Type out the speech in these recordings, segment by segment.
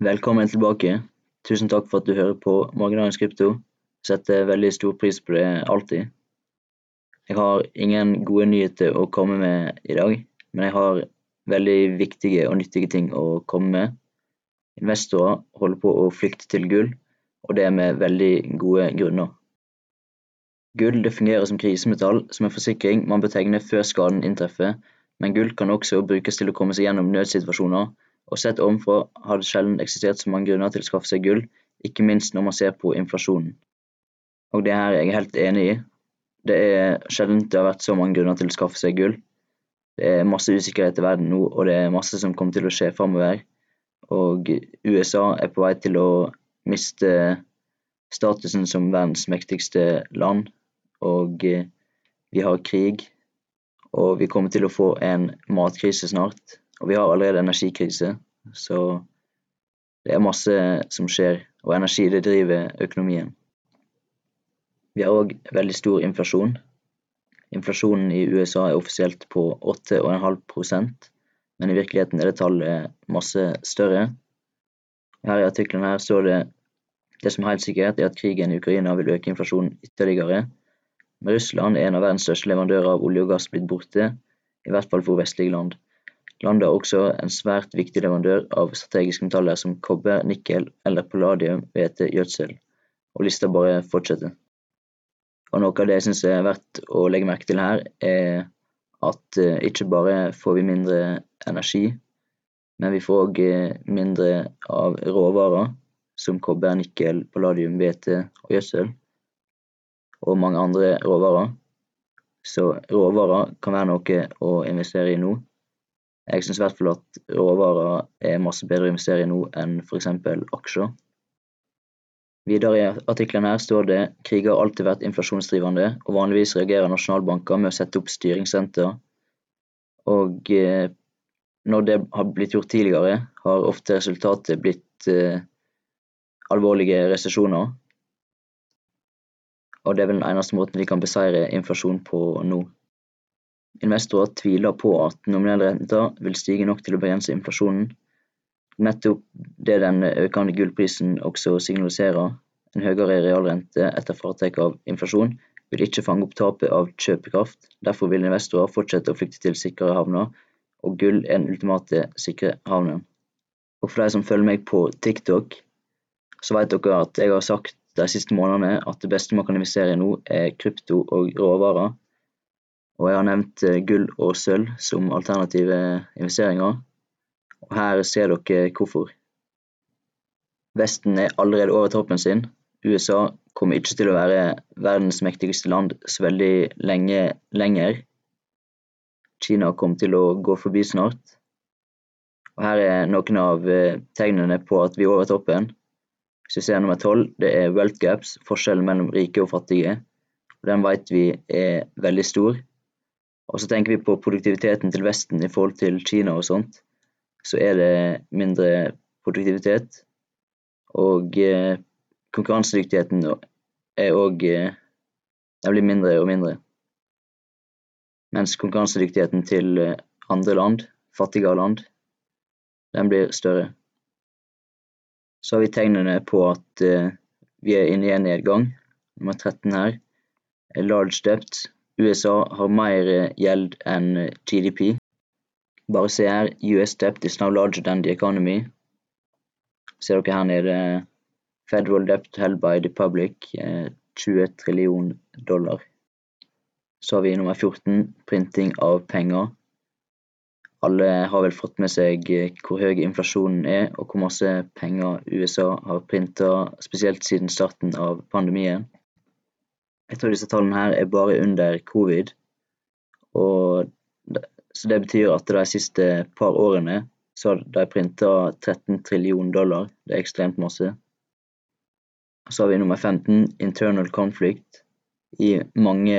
Velkommen tilbake. Tusen takk for at du hører på Morgendagens krypto. Setter veldig stor pris på det alltid. Jeg har ingen gode nyheter å komme med i dag, men jeg har veldig viktige og nyttige ting å komme med. Investorer holder på å flykte til gull, og det med veldig gode grunner. Gull det fungerer som krisemetall, som en forsikring man betegner før skaden inntreffer, men gull kan også brukes til å komme seg gjennom nødsituasjoner og sett ovenfra har det sjelden eksistert så mange grunner til å skaffe seg gull, ikke minst når man ser på inflasjonen. Og det her er jeg helt enig i. Det er sjelden det har vært så mange grunner til å skaffe seg gull. Det er masse usikkerhet i verden nå, og det er masse som kommer til å skje framover. Og USA er på vei til å miste statusen som verdens mektigste land, og vi har krig. Og vi kommer til å få en matkrise snart. Og vi har allerede energikrise, så det er masse som skjer. Og energi det driver økonomien. Vi har òg veldig stor inflasjon. Inflasjonen i USA er offisielt på 8,5% men i virkeligheten er det tallet masse større. Her i artikkelen her står det det som er helt sikkert, er at krigen i Ukraina vil øke inflasjonen ytterligere. Med Russland er en av verdens største leverandører av olje og gass blitt borte, i hvert fall for vestlige land. Landet er også en svært viktig leverandør av strategiske metaller som kobber, nikkel eller palladium, hvete, gjødsel, og lista bare fortsetter. Og Noe av det jeg syns er verdt å legge merke til her, er at uh, ikke bare får vi mindre energi, men vi får òg uh, mindre av råvarer som kobber, nikkel, palladium, hvete og gjødsel, og mange andre råvarer. Så råvarer kan være noe å investere i nå. Jeg syns i hvert fall at råvarer er masse bedre å investere i nå enn f.eks. aksjer. Videre i artikkelen her står det kriger har alltid vært inflasjonsdrivende, og vanligvis reagerer nasjonalbanker med å sette opp styringssenter. Og eh, når det har blitt gjort tidligere, har ofte resultatet blitt eh, alvorlige resesjoner. Og det er vel den eneste måten vi kan beseire inflasjon på nå. Investorer tviler på at nominell rente vil stige nok til å begrense inflasjonen. Nettopp det den økende gullprisen også signaliserer, en høyere realrente etter fratrekk av inflasjon, vil ikke fange opp tapet av kjøpekraft. Derfor vil investorer fortsette å flykte til sikre havner, og gull er den ultimate sikre havnen. Og for de som følger meg på TikTok, så vet dere at jeg har sagt de siste månedene at det beste man kan investere i nå, er krypto og råvarer. Og jeg har nevnt eh, gull og sølv som alternative investeringer. Og her ser dere hvorfor. Vesten er allerede over toppen sin. USA kommer ikke til å være verdens mektigste land så veldig lenge lenger. Kina kommer til å gå forbi snart. Og her er noen av eh, tegnene på at vi er over toppen. Hvis vi ser nummer tolv, det er wealth gaps, forskjellen mellom rike og fattige. Og den vet vi er veldig stor. Og så tenker vi på produktiviteten til Vesten i forhold til Kina og sånt, så er det mindre produktivitet. Og eh, konkurransedyktigheten er òg eh, Den blir mindre og mindre. Mens konkurransedyktigheten til eh, andre land, fattigere land, den blir større. Så har vi tegnene på at eh, vi er inne i en nedgang. Nummer 13 her. Large debt USA har mer gjeld enn GDP. Bare se her, US debt is now larger than the economy. Ser dere her nede, Federal debt held by the public, 20 eh, trillion dollar. Så har vi nummer 14, printing av penger. Alle har vel fått med seg eh, hvor høy inflasjonen er, og hvor masse penger USA har printa, spesielt siden starten av pandemien. Jeg tror disse tallene her er bare under covid. Og så det betyr at de siste par årene så har de printa 13 trillion dollar. Det er ekstremt masse. Så har vi nummer 15, internal conflict. I mange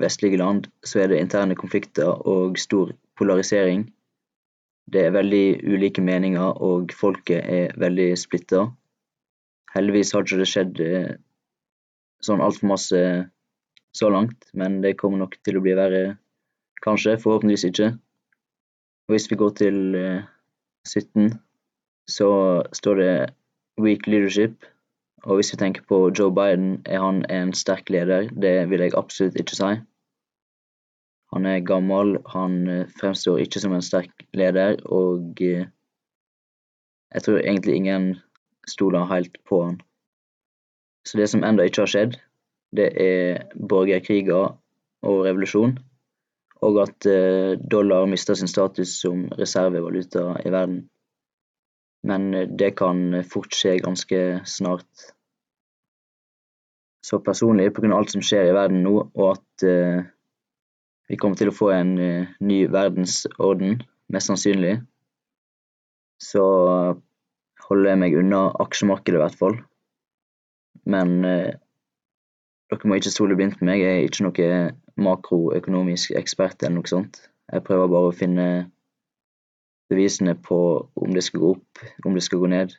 vestlige land så er det interne konflikter og stor polarisering. Det er veldig ulike meninger, og folket er veldig splitta. Heldigvis har ikke det skjedd eh, sånn altfor masse så langt, men det kommer nok til å bli verre, kanskje. Forhåpentligvis ikke. Og hvis vi går til eh, 17, så står det weak leadership. Og hvis vi tenker på Joe Biden, er han en sterk leder? Det vil jeg absolutt ikke si. Han er gammel, han eh, fremstår ikke som en sterk leder, og eh, jeg tror egentlig ingen stoler helt på han. Så det som ennå ikke har skjedd, det er borgerkriger og revolusjon, og at eh, dollar mister sin status som reservevaluta i verden. Men det kan fort skje ganske snart. Så personlig, pga. alt som skjer i verden nå, og at vi kommer til å få en uh, ny verdensorden, mest sannsynlig. Så holder jeg meg unna aksjemarkedet, i hvert fall. Men eh, dere må ikke stole blindt på meg. Jeg er ikke noe makroøkonomisk ekspert eller noe sånt. Jeg prøver bare å finne bevisene på om det skal gå opp, om det skal gå ned,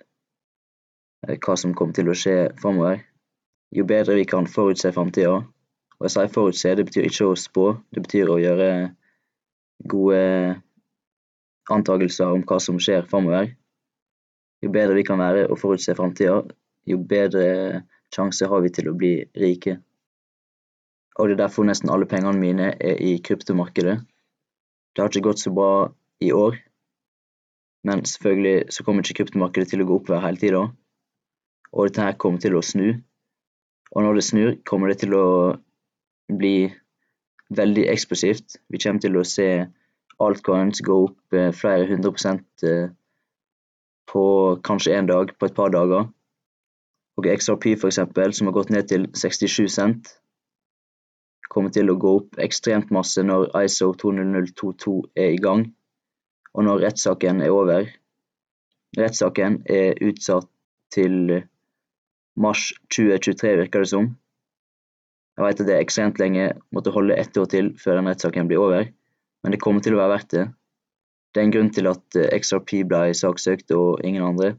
uh, hva som kommer til å skje framover. Jo bedre vi kan forutse framtida, og jeg sier forutse, det betyr ikke å spå, det betyr å gjøre gode antakelser om hva som skjer framover. Jo bedre vi kan være å forutse framtida, jo bedre sjanse har vi til å bli rike. Og det er derfor nesten alle pengene mine er i kryptomarkedet. Det har ikke gått så bra i år, men selvfølgelig så kommer ikke kryptomarkedet til å gå opp hver hele tida. Og dette her kommer til å snu. Og når det snur, kommer det til å bli veldig eksplosivt. Vi kommer til å se altcoins gå opp eh, flere hundre prosent eh, på kanskje én dag, på et par dager. Og XRP f.eks., som har gått ned til 67 cent, kommer til å gå opp ekstremt masse når ISO 20022 er i gang, og når rettssaken er over. Rettssaken er utsatt til mars 2023, virker det som. Jeg vet at det er ekstremt lenge, måtte holde ett år til før den rettssaken blir over, men det kommer til å være verdt det. Det er en grunn til at XRP ble saksøkt og ingen andre.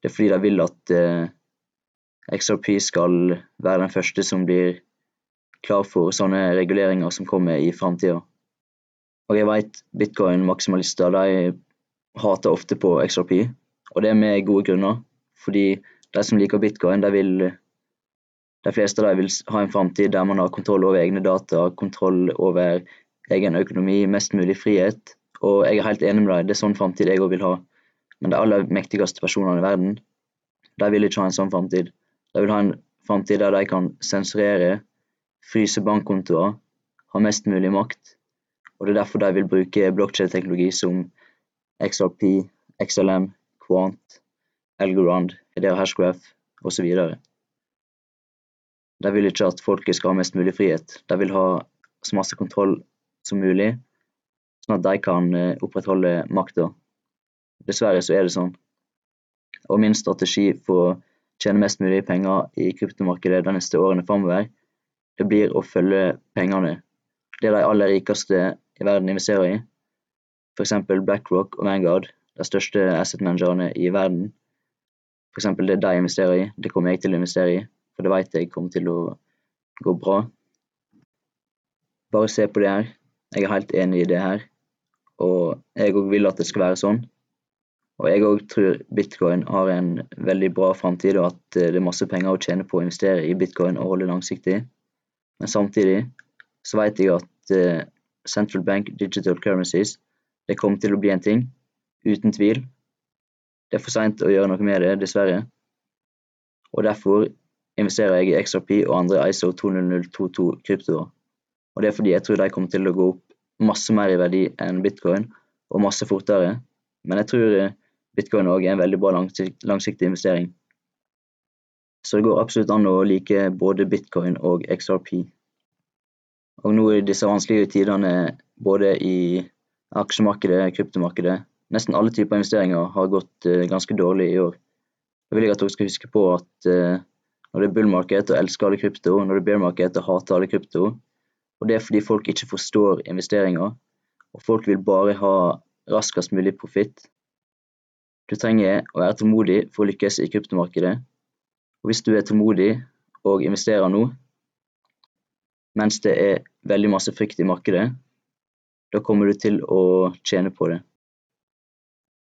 Det er fordi de vil at eh, XRP skal være den første som blir klar for sånne reguleringer som kommer i framtida. Og jeg vet bitcoin-maksimalister de hater ofte på XRP, og det er med gode grunner. Fordi de som liker bitcoin, de vil de fleste dem vil ha en framtid der man har kontroll over egne data, kontroll over egen økonomi, mest mulig frihet. Og jeg er helt enig med deg, det er sånn framtid jeg òg vil ha. Men de aller mektigste personene i verden, de vil ikke ha en sånn framtid. De vil ha en framtid der de kan sensurere, fryse bankkontoer, ha mest mulig makt. Og det er derfor de vil bruke blokkjedeteknologi som XRP, XLM, Quant, Elgorand, Hedera Hashgraph osv. De vil ikke at folket skal ha mest mulig frihet. De vil ha så masse kontroll som mulig, sånn at de kan eh, opprettholde makta. Dessverre så er det sånn. Og min strategi for tjene mest mulig penger i kryptomarkedet de neste årene framover, det blir å følge pengene. Det de aller rikeste i verden investerer i, f.eks. BlackRock og Vanguard, de største asset-managerne i verden. F.eks. det de investerer i, det kommer jeg til å investere i. For det vet jeg kommer til å gå bra. Bare se på det her. Jeg er helt enig i det her. Og jeg òg vil at det skal være sånn. Og jeg òg tror bitcoin har en veldig bra framtid, og at det er masse penger å tjene på å investere i bitcoin og holde langsiktig. Men samtidig så vet jeg at uh, central bank digital currencies det kommer til å bli en ting. Uten tvil. Det er for seint å gjøre noe med det, dessverre. Og derfor investerer jeg i XRP og andre ISO 20022 kryptoer. Og det er fordi jeg tror de kommer til å gå opp masse mer i verdi enn bitcoin, og masse fortere. Men jeg tror eh, bitcoin òg er en veldig bra langsiktig investering. Så det går absolutt an å like både bitcoin og XRP. Og nå i disse vanskelige tidene både i aksjemarkedet, kryptomarkedet, nesten alle typer investeringer har gått uh, ganske dårlig i år. Da vil jeg at dere skal huske på at uh, når det er bull-marked, elsker alle krypto, når det er bear-marked, hater alle krypto. Og det er fordi folk ikke forstår investeringer, og folk vil bare ha raskest mulig profitt. Du trenger å være tålmodig for å lykkes i kryptomarkedet. Og hvis du er tålmodig og investerer nå, mens det er veldig masse frykt i markedet, da kommer du til å tjene på det.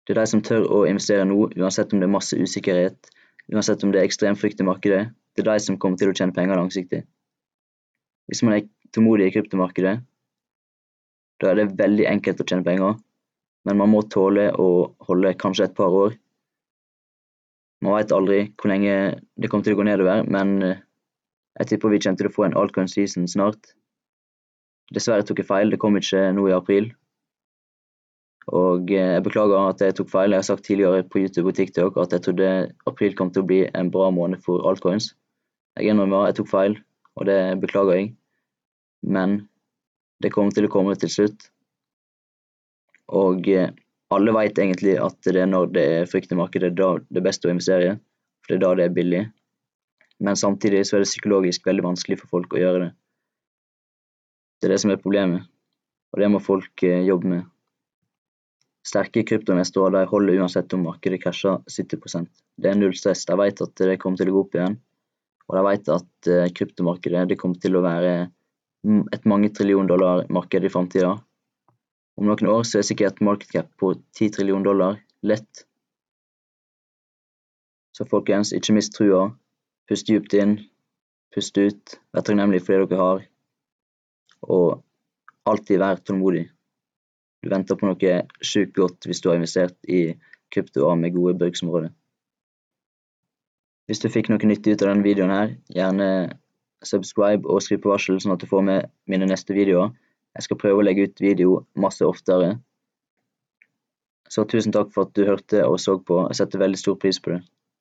Det er de som tør å investere nå, uansett om det er masse usikkerhet, uansett om det er ekstrem frykt i markedet. Det er de som kommer til å tjene penger langsiktig. Hvis man er tålmodig i kryptomarkedet, da er det veldig enkelt å tjene penger, men man må tåle å holde kanskje et par år. Man vet aldri hvor lenge det kommer til å gå nedover, men eh, jeg tipper vi kommer til å få en altcoin season snart. Dessverre tok jeg feil, det kom ikke nå i april. Og eh, jeg beklager at jeg tok feil. Jeg har sagt tidligere på YouTube og TikTok at jeg trodde april kom til å bli en bra måned for altcoins. Jeg innrømmer jeg tok feil, og det beklager jeg. Men det kommer til å komme til slutt. Og eh, alle vet egentlig at det er når det er frykt i markedet, da det er best å investere. For det er da det er billig. Men samtidig så er det psykologisk veldig vanskelig for folk å gjøre det. Det er det som er problemet, og det må folk eh, jobbe med. Sterke kryptoinvestorer de holder uansett om markedet krasjer 70 Det er null stress. De vet at det kommer til å gå opp igjen. Og de vet at uh, kryptomarkedet det kommer til å være et mange trillion dollar-marked i framtida. Om noen år så er sikkert market cap på 10 trillion dollar lett. Så folkens, ikke mist trua. Pust dypt inn, pust ut. Vær takknemlig for det dere har. Og alltid vær tålmodig. Du venter på noe sjukt godt hvis du har investert i kryptoer med gode bruksområder. Hvis du fikk noe nyttig ut av denne videoen her, gjerne subscribe og skriv på varsel sånn at du får med mine neste videoer. Jeg skal prøve å legge ut video masse oftere. Så tusen takk for at du hørte og så på. Jeg setter veldig stor pris på det.